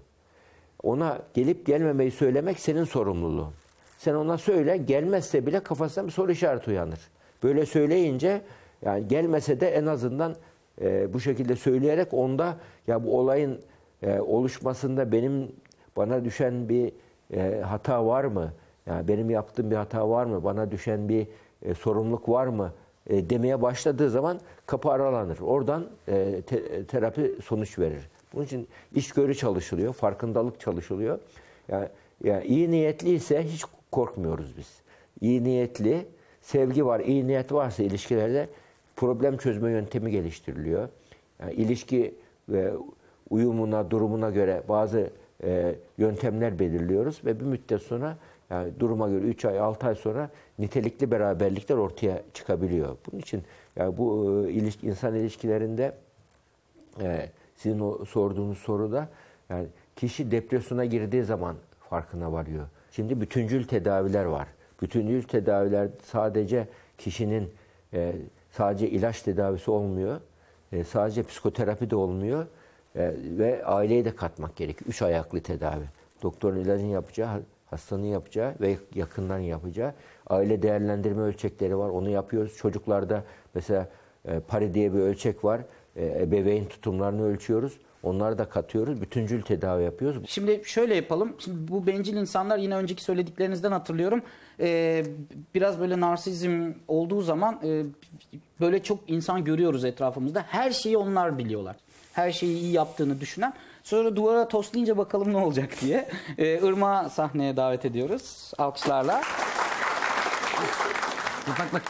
Ona gelip gelmemeyi söylemek senin sorumluluğun. Sen ona söyle gelmezse bile kafasına bir soru işareti uyanır. Böyle söyleyince yani gelmese de en azından e, bu şekilde söyleyerek onda ya bu olayın e, oluşmasında benim bana düşen bir e, hata var mı? Yani benim yaptığım bir hata var mı? Bana düşen bir e, sorumluluk var mı? E, demeye başladığı zaman kapı aralanır. Oradan e, te- terapi sonuç verir. Bunun için içgörü çalışılıyor, farkındalık çalışılıyor. Yani, yani iyi niyetliyse hiç korkmuyoruz biz. İyi niyetli, sevgi var, iyi niyet varsa ilişkilerde problem çözme yöntemi geliştiriliyor. Yani ilişki ve uyumuna, durumuna göre bazı e, yöntemler belirliyoruz ve bir müddet sonra yani duruma göre 3 ay, 6 ay sonra nitelikli beraberlikler ortaya çıkabiliyor. Bunun için yani bu e, ilişki, insan ilişkilerinde e, sizin o sorduğunuz soruda yani kişi depresyona girdiği zaman farkına varıyor. Şimdi bütüncül tedaviler var. Bütüncül tedaviler sadece kişinin e, sadece ilaç tedavisi olmuyor. E, sadece psikoterapi de olmuyor. E, ve aileyi de katmak gerekiyor. Üç ayaklı tedavi. Doktorun ilacın yapacağı, hastanın yapacağı ve yakınların yapacağı. Aile değerlendirme ölçekleri var. Onu yapıyoruz. Çocuklarda mesela e, pari diye bir ölçek var. E, ebeveyn tutumlarını ölçüyoruz. Onları da katıyoruz. Bütüncül tedavi yapıyoruz. Şimdi şöyle yapalım. Şimdi bu bencil insanlar yine önceki söylediklerinizden hatırlıyorum. Ee, biraz böyle narsizm olduğu zaman e, böyle çok insan görüyoruz etrafımızda. Her şeyi onlar biliyorlar. Her şeyi iyi yaptığını düşünen. Sonra duvara toslayınca bakalım ne olacak diye. Ee, Irmak'ı sahneye davet ediyoruz. Alkışlarla. Bak bak.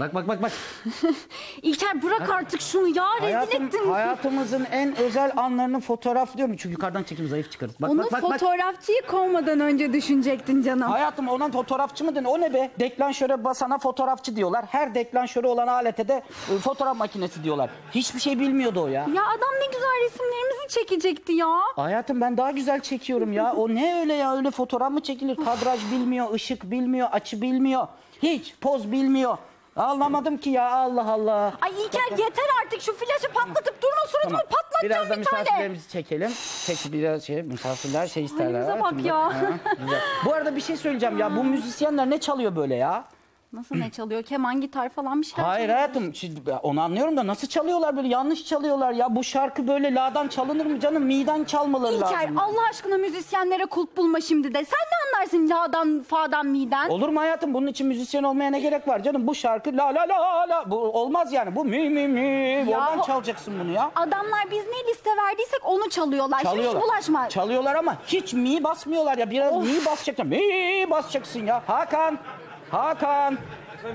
Bak bak bak bak. *laughs* İlker bırak artık şunu ya rezil Hayatım, ettin. hayatımızın en özel anlarını fotoğraflıyorum. Çünkü yukarıdan çekim zayıf çıkarız. Bak Onu bak bak bak. fotoğrafçıyı kovmadan önce düşünecektin canım. Hayatım ona fotoğrafçı mı denir? O ne be? Deklanşöre basana fotoğrafçı diyorlar. Her deklanşöre olan alete de e, fotoğraf makinesi diyorlar. Hiçbir şey bilmiyordu o ya. Ya adam ne güzel resimlerimizi çekecekti ya. Hayatım ben daha güzel çekiyorum ya. O ne öyle ya? Öyle fotoğraf mı çekilir? Kadraj bilmiyor, ışık bilmiyor, açı bilmiyor. Hiç poz bilmiyor. Anlamadım ki ya Allah Allah. Ay İlker yeter artık şu flaşı patlatıp durma suratımı patlatacağım Biraz da bir tane. misafirlerimizi çekelim. Peki biraz şey misafirler şey isterler. Halimize bak ya. Ha, güzel. Bu arada bir şey söyleyeceğim ya. Bu müzisyenler ne çalıyor böyle ya? Nasıl ne çalıyor? Keman, gitar falan bir şeyler Hayır çalıyor. hayatım şimdi onu anlıyorum da nasıl çalıyorlar böyle yanlış çalıyorlar ya. Bu şarkı böyle la'dan çalınır mı canım? Mi'den çalmaları İlker lazım. Allah aşkına müzisyenlere kulp bulma şimdi de. Sen ne anlarsın la'dan, fa'dan, mi'den? Olur mu hayatım? Bunun için müzisyen olmaya ne gerek var canım? Bu şarkı la la la la. Bu olmaz yani. Bu mi mi mi. Oradan çalacaksın bunu ya. Adamlar biz ne liste verdiysek onu çalıyorlar. Şimdi Çalıyorlar. hiç bulaşma. Çalıyorlar ama hiç mi basmıyorlar ya. Biraz mi basacaksın. Mi basacaksın ya. Hakan. Hakan.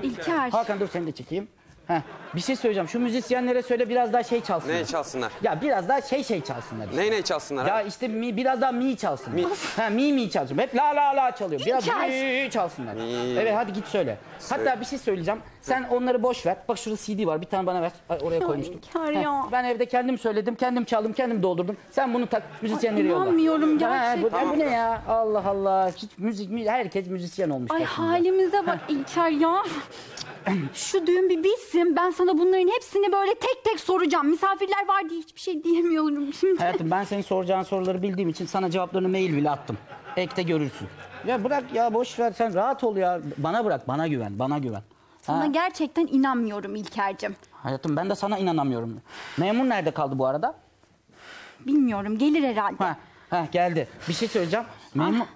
İlker. Hakan dur seni de çekeyim. Heh, bir şey söyleyeceğim. Şu müzisyenlere söyle biraz daha şey çalsınlar. Ne çalsınlar? Ya biraz daha şey şey çalsınlar. Işte. Ne ne çalsınlar? Ya abi? işte mi, biraz daha mi çalsınlar. Mi. Ha mi mi çalsın. Hep la la la çalıyor. Biraz mi çalsınlar. Mi. Evet hadi git söyle. Hatta bir şey söyleyeceğim. Sen onları boş ver. Bak şurada CD var. Bir tane bana ver. Ay, oraya koymuştum. Heh, ya. Ben evde kendim söyledim. Kendim çaldım. Kendim doldurdum. Sen bunu tak. Müzisyenleri yolla. inanmıyorum Ha, bu, gerçekten. bu ne ya? Allah Allah. Hiç müzik mi? Herkes müzisyen olmuş. Ay başımıza. halimize bak İlker ya. Şu düğün bir bitsin. Ben sana bunların hepsini böyle tek tek soracağım. Misafirler var diye hiçbir şey diyemiyorum şimdi. Hayatım ben senin soracağın soruları bildiğim için sana cevaplarını mail bile attım. Ekte görürsün. Ya bırak ya boş ver sen rahat ol ya. Bana bırak bana güven bana güven. Sana Ha, gerçekten inanmıyorum İlker'cim. hayatım ben de sana inanamıyorum. Memur nerede kaldı bu arada? Bilmiyorum gelir herhalde. Ha, ha geldi. Bir şey söyleyeceğim. Memur,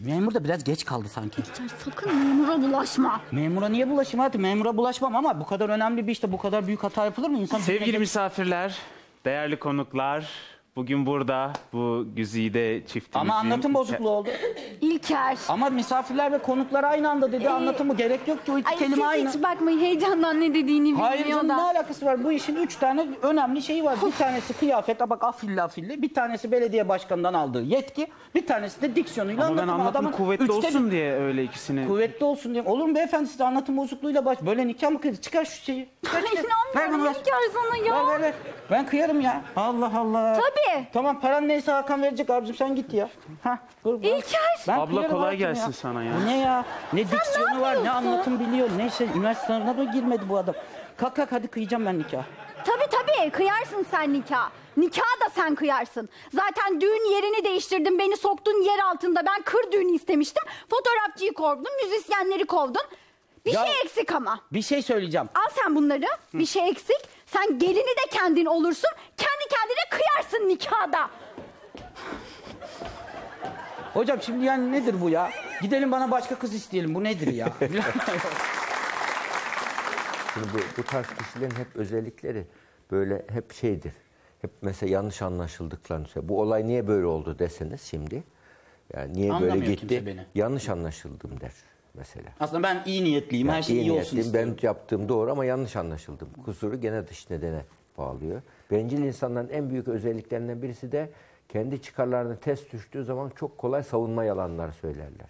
memur da biraz geç kaldı sanki. İlker sakın memura bulaşma. Memura niye bulaşayım hayatım? Memura bulaşmam ama bu kadar önemli bir işte bu kadar büyük hata yapılır mı? İnsan Sevgili misafirler, değerli konuklar, bugün burada bu güzide çiftimizin... Ama anlatım bozukluğu oldu. İlker. Ama misafirler ve konuklar aynı anda dedi. Anlatımı gerek yok ki o iki Ay kelime siz aynı. hiç bakmayın heyecandan ne dediğini Hayır bilmiyor canım ne da. alakası var? Bu işin üç tane önemli şeyi var. Bir tanesi kıyafet, bak afilli afilli. Bir tanesi belediye başkanından aldığı yetki. Bir tanesi de diksiyonuyla Ama ben anlatımı. anlatım Adamın kuvvetli üçte olsun bir- diye öyle ikisini... Kuvvetli olsun diye. Olur mu beyefendi size anlatım bozukluğuyla baş... Böyle nikah mı kıydı? Çıkar şu şeyi. Çıkar, Ay, inanmıyorum ver. İlker sana ya. Ver ver ver. Ben kıyarım ya. Allah Allah. Tabii. Tamam paran neyse Hakan verecek abicim sen git ya. Hah, dur, İlker. Ben Abla kolay gelsin ya. sana ya. Bu ne ya? Ne diksiyonu var, ne yapıyorsun? anlatım biliyor, ne şey. Üniversite sınavına da girmedi bu adam. Kalk kalk hadi kıyacağım ben nikah. Tabii tabii kıyarsın sen nikah. Nikah da sen kıyarsın. Zaten düğün yerini değiştirdin. Beni soktun yer altında. Ben kır düğünü istemiştim. Fotoğrafçıyı kovdun. Müzisyenleri kovdun. Bir Ya- şey eksik ama. Bir şey söyleyeceğim. Al sen bunları. Bir şey eksik. Sen gelini de kendin olursun. Kendi kendine kıyarsın nikahda. Hocam şimdi yani nedir bu ya? Gidelim bana başka kız isteyelim. Bu nedir ya? *laughs* Şimdi bu, bu tarz kişilerin hep özellikleri böyle hep şeydir. Hep mesela yanlış anlaşıldıklarını söylüyor. Bu olay niye böyle oldu deseniz şimdi. Yani niye böyle Anlamıyor kimse gitti? beni. Yanlış anlaşıldım der mesela. Aslında ben iyi niyetliyim. Her Yani şey iyi, olsun niyetliyim, istiyorum. Ben yaptığım doğru ama yanlış anlaşıldım. Kusuru gene dış nedene bağlıyor. Bencil insanların en büyük özelliklerinden birisi de kendi çıkarlarını test düştüğü zaman çok kolay savunma yalanları söylerler.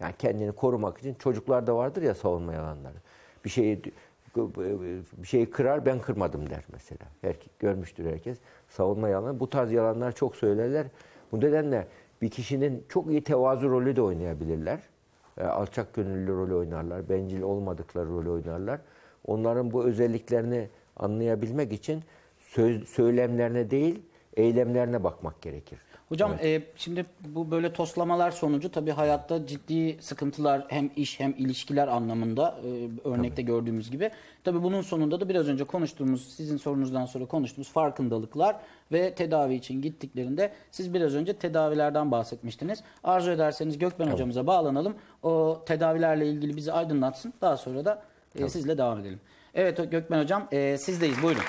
Yani kendini korumak için çocuklarda vardır ya savunma yalanları. Bir şeyi bir şeyi kırar ben kırmadım der mesela. Herkes, görmüştür herkes. Savunma yalanı. Bu tarz yalanlar çok söylerler. Bu nedenle bir kişinin çok iyi tevazu rolü de oynayabilirler. E, alçak gönüllü rolü oynarlar. Bencil olmadıkları rolü oynarlar. Onların bu özelliklerini anlayabilmek için söz, söylemlerine değil eylemlerine bakmak gerekir. Hocam e, şimdi bu böyle toslamalar sonucu tabii hayatta ciddi sıkıntılar hem iş hem ilişkiler anlamında e, örnekte gördüğümüz gibi. Tabii bunun sonunda da biraz önce konuştuğumuz sizin sorunuzdan sonra konuştuğumuz farkındalıklar ve tedavi için gittiklerinde siz biraz önce tedavilerden bahsetmiştiniz. Arzu ederseniz Gökmen hocamıza bağlanalım. O tedavilerle ilgili bizi aydınlatsın. Daha sonra da e, sizle devam edelim. Evet Gökmen hocam e, sizdeyiz buyurun.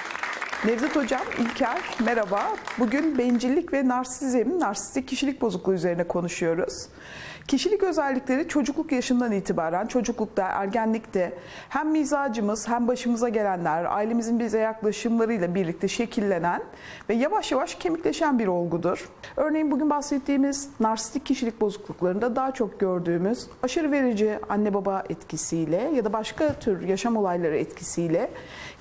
Nevzat Hocam, İlker, merhaba. Bugün bencillik ve narsizm, narsistik kişilik bozukluğu üzerine konuşuyoruz. Kişilik özellikleri çocukluk yaşından itibaren, çocuklukta, ergenlikte hem mizacımız hem başımıza gelenler, ailemizin bize yaklaşımlarıyla birlikte şekillenen ve yavaş yavaş kemikleşen bir olgudur. Örneğin bugün bahsettiğimiz narsistik kişilik bozukluklarında daha çok gördüğümüz aşırı verici anne baba etkisiyle ya da başka tür yaşam olayları etkisiyle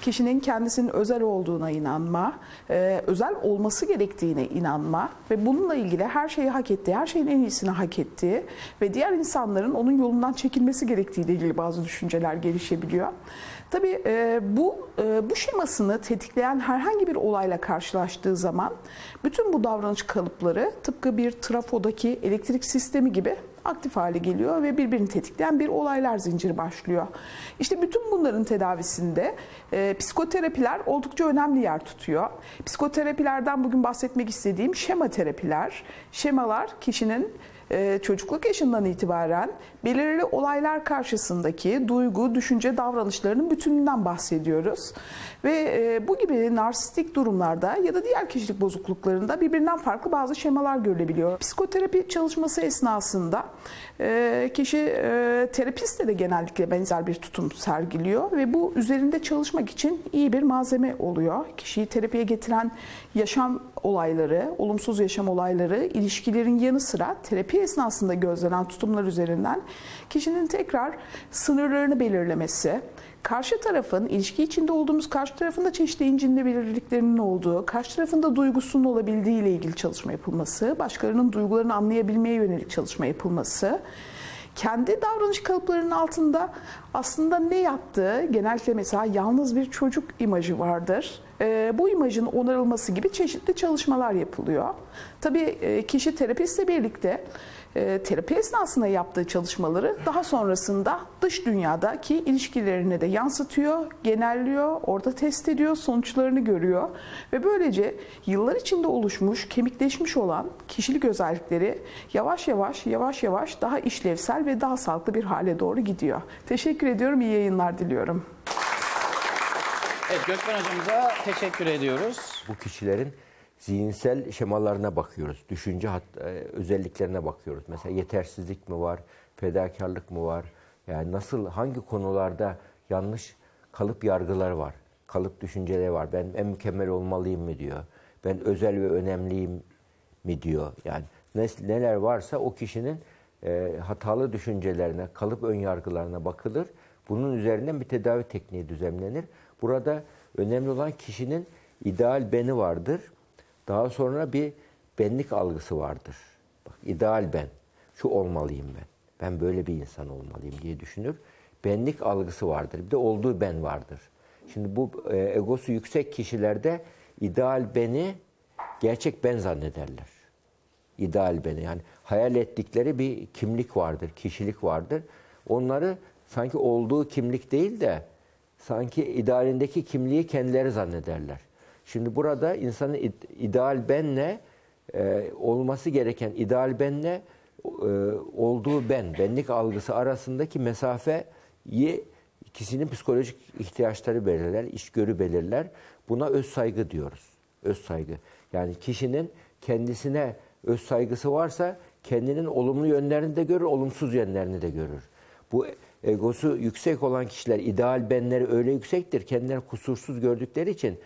kişinin kendisinin özel olduğuna inanma, e, özel olması gerektiğine inanma ve bununla ilgili her şeyi hak ettiği, her şeyin en iyisini hak ettiği ve diğer insanların onun yolundan çekilmesi gerektiğiyle ilgili bazı düşünceler gelişebiliyor. Tabii e, bu e, bu şemasını tetikleyen herhangi bir olayla karşılaştığı zaman bütün bu davranış kalıpları tıpkı bir trafodaki elektrik sistemi gibi aktif hale geliyor ve birbirini tetikleyen bir olaylar zinciri başlıyor. İşte bütün bunların tedavisinde e, psikoterapiler oldukça önemli yer tutuyor. Psikoterapilerden bugün bahsetmek istediğim şema terapiler. Şemalar kişinin e, çocukluk yaşından itibaren belirli olaylar karşısındaki duygu, düşünce, davranışlarının bütününden bahsediyoruz. Ve e, bu gibi narsistik durumlarda ya da diğer kişilik bozukluklarında birbirinden farklı bazı şemalar görülebiliyor. Psikoterapi çalışması esnasında e, kişi e, terapiste de genellikle benzer bir tutum sergiliyor ve bu üzerinde çalışmak için iyi bir malzeme oluyor. Kişiyi terapiye getiren yaşam olayları, olumsuz yaşam olayları, ilişkilerin yanı sıra terapi esnasında gözlenen tutumlar üzerinden kişinin tekrar sınırlarını belirlemesi, karşı tarafın, ilişki içinde olduğumuz karşı tarafın da çeşitli incinme belirliliklerinin olduğu, karşı tarafın da duygusunun olabildiği ile ilgili çalışma yapılması, başkalarının duygularını anlayabilmeye yönelik çalışma yapılması, kendi davranış kalıplarının altında aslında ne yattığı, genellikle mesela yalnız bir çocuk imajı vardır. Ee, bu imajın onarılması gibi çeşitli çalışmalar yapılıyor. Tabii e, kişi terapistle birlikte e, terapi esnasında yaptığı çalışmaları daha sonrasında dış dünyadaki ilişkilerine de yansıtıyor, genelliyor, orada test ediyor, sonuçlarını görüyor ve böylece yıllar içinde oluşmuş, kemikleşmiş olan kişilik özellikleri yavaş yavaş yavaş yavaş daha işlevsel ve daha sağlıklı bir hale doğru gidiyor. Teşekkür ediyorum, iyi yayınlar diliyorum. Evet Gökmen hocamıza teşekkür ediyoruz. Bu kişilerin zihinsel şemalarına bakıyoruz. Düşünce hat, e, özelliklerine bakıyoruz. Mesela yetersizlik mi var, fedakarlık mı var? Yani nasıl, hangi konularda yanlış kalıp yargılar var, kalıp düşünceleri var. Ben en mükemmel olmalıyım mı diyor. Ben özel ve önemliyim mi diyor. Yani neler varsa o kişinin e, hatalı düşüncelerine, kalıp ön yargılarına bakılır. Bunun üzerinden bir tedavi tekniği düzenlenir. Burada önemli olan kişinin ideal beni vardır. Daha sonra bir benlik algısı vardır. Bak ideal ben. Şu olmalıyım ben. Ben böyle bir insan olmalıyım diye düşünür. Benlik algısı vardır. Bir de olduğu ben vardır. Şimdi bu e, egosu yüksek kişilerde ideal beni gerçek ben zannederler ideal beni. Yani hayal ettikleri bir kimlik vardır, kişilik vardır. Onları sanki olduğu kimlik değil de sanki idealindeki kimliği kendileri zannederler. Şimdi burada insanın id- ideal benle e, olması gereken ideal benle e, olduğu ben, benlik algısı arasındaki mesafeyi ikisinin psikolojik ihtiyaçları belirler, içgörü belirler. Buna öz saygı diyoruz. Öz saygı. Yani kişinin kendisine öz saygısı varsa kendinin olumlu yönlerini de görür, olumsuz yönlerini de görür. Bu egosu yüksek olan kişiler, ideal benleri öyle yüksektir, kendilerini kusursuz gördükleri için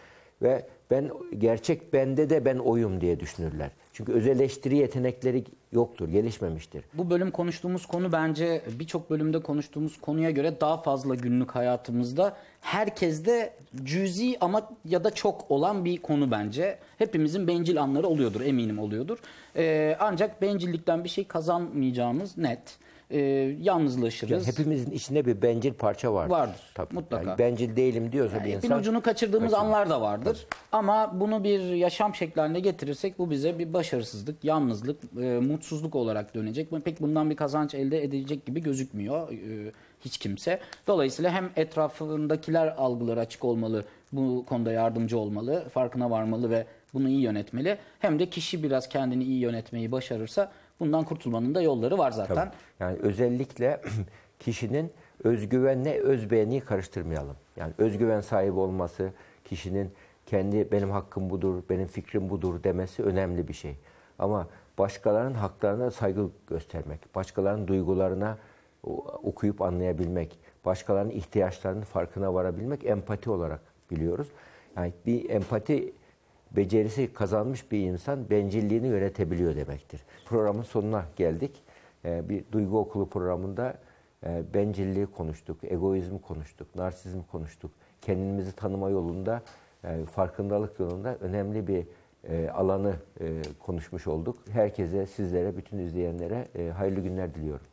ve ben gerçek bende de ben oyum diye düşünürler. Çünkü öz eleştiri yetenekleri yoktur, gelişmemiştir. Bu bölüm konuştuğumuz konu bence birçok bölümde konuştuğumuz konuya göre daha fazla günlük hayatımızda herkeste cüzi ama ya da çok olan bir konu bence. Hepimizin bencil anları oluyordur eminim oluyordur. Ee, ancak bencillikten bir şey kazanmayacağımız net. Ee, yalnızlaşırız. Yani hepimizin içinde bir bencil parça vardır. Vardır, Tabii. mutlaka. Yani bencil değilim diyorsa bir İpin insan... ucunu kaçırdığımız kaçırır. anlar da vardır. Ama bunu bir yaşam şekli haline getirirsek bu bize bir başarısızlık, yalnızlık, e, mutsuzluk olarak dönecek. Pek bundan bir kazanç elde edilecek gibi gözükmüyor e, hiç kimse. Dolayısıyla hem etrafındakiler algıları açık olmalı, bu konuda yardımcı olmalı, farkına varmalı ve bunu iyi yönetmeli. Hem de kişi biraz kendini iyi yönetmeyi başarırsa bundan kurtulmanın da yolları var zaten. Tabii. Yani özellikle *clears throat* kişinin özgüvenle özbeğeni karıştırmayalım. Yani özgüven sahibi olması, kişinin kendi benim hakkım budur, benim fikrim budur demesi önemli bir şey. Ama başkalarının haklarına saygı göstermek, başkalarının duygularına okuyup anlayabilmek, başkalarının ihtiyaçlarının farkına varabilmek empati olarak biliyoruz. Yani bir empati becerisi kazanmış bir insan bencilliğini yönetebiliyor demektir. Programın sonuna geldik. Ee, bir duygu okulu programında e, bencilliği konuştuk, egoizmi konuştuk, narsizm konuştuk. Kendimizi tanıma yolunda, e, farkındalık yolunda önemli bir e, alanı e, konuşmuş olduk. Herkese, sizlere, bütün izleyenlere hayırlı günler diliyorum.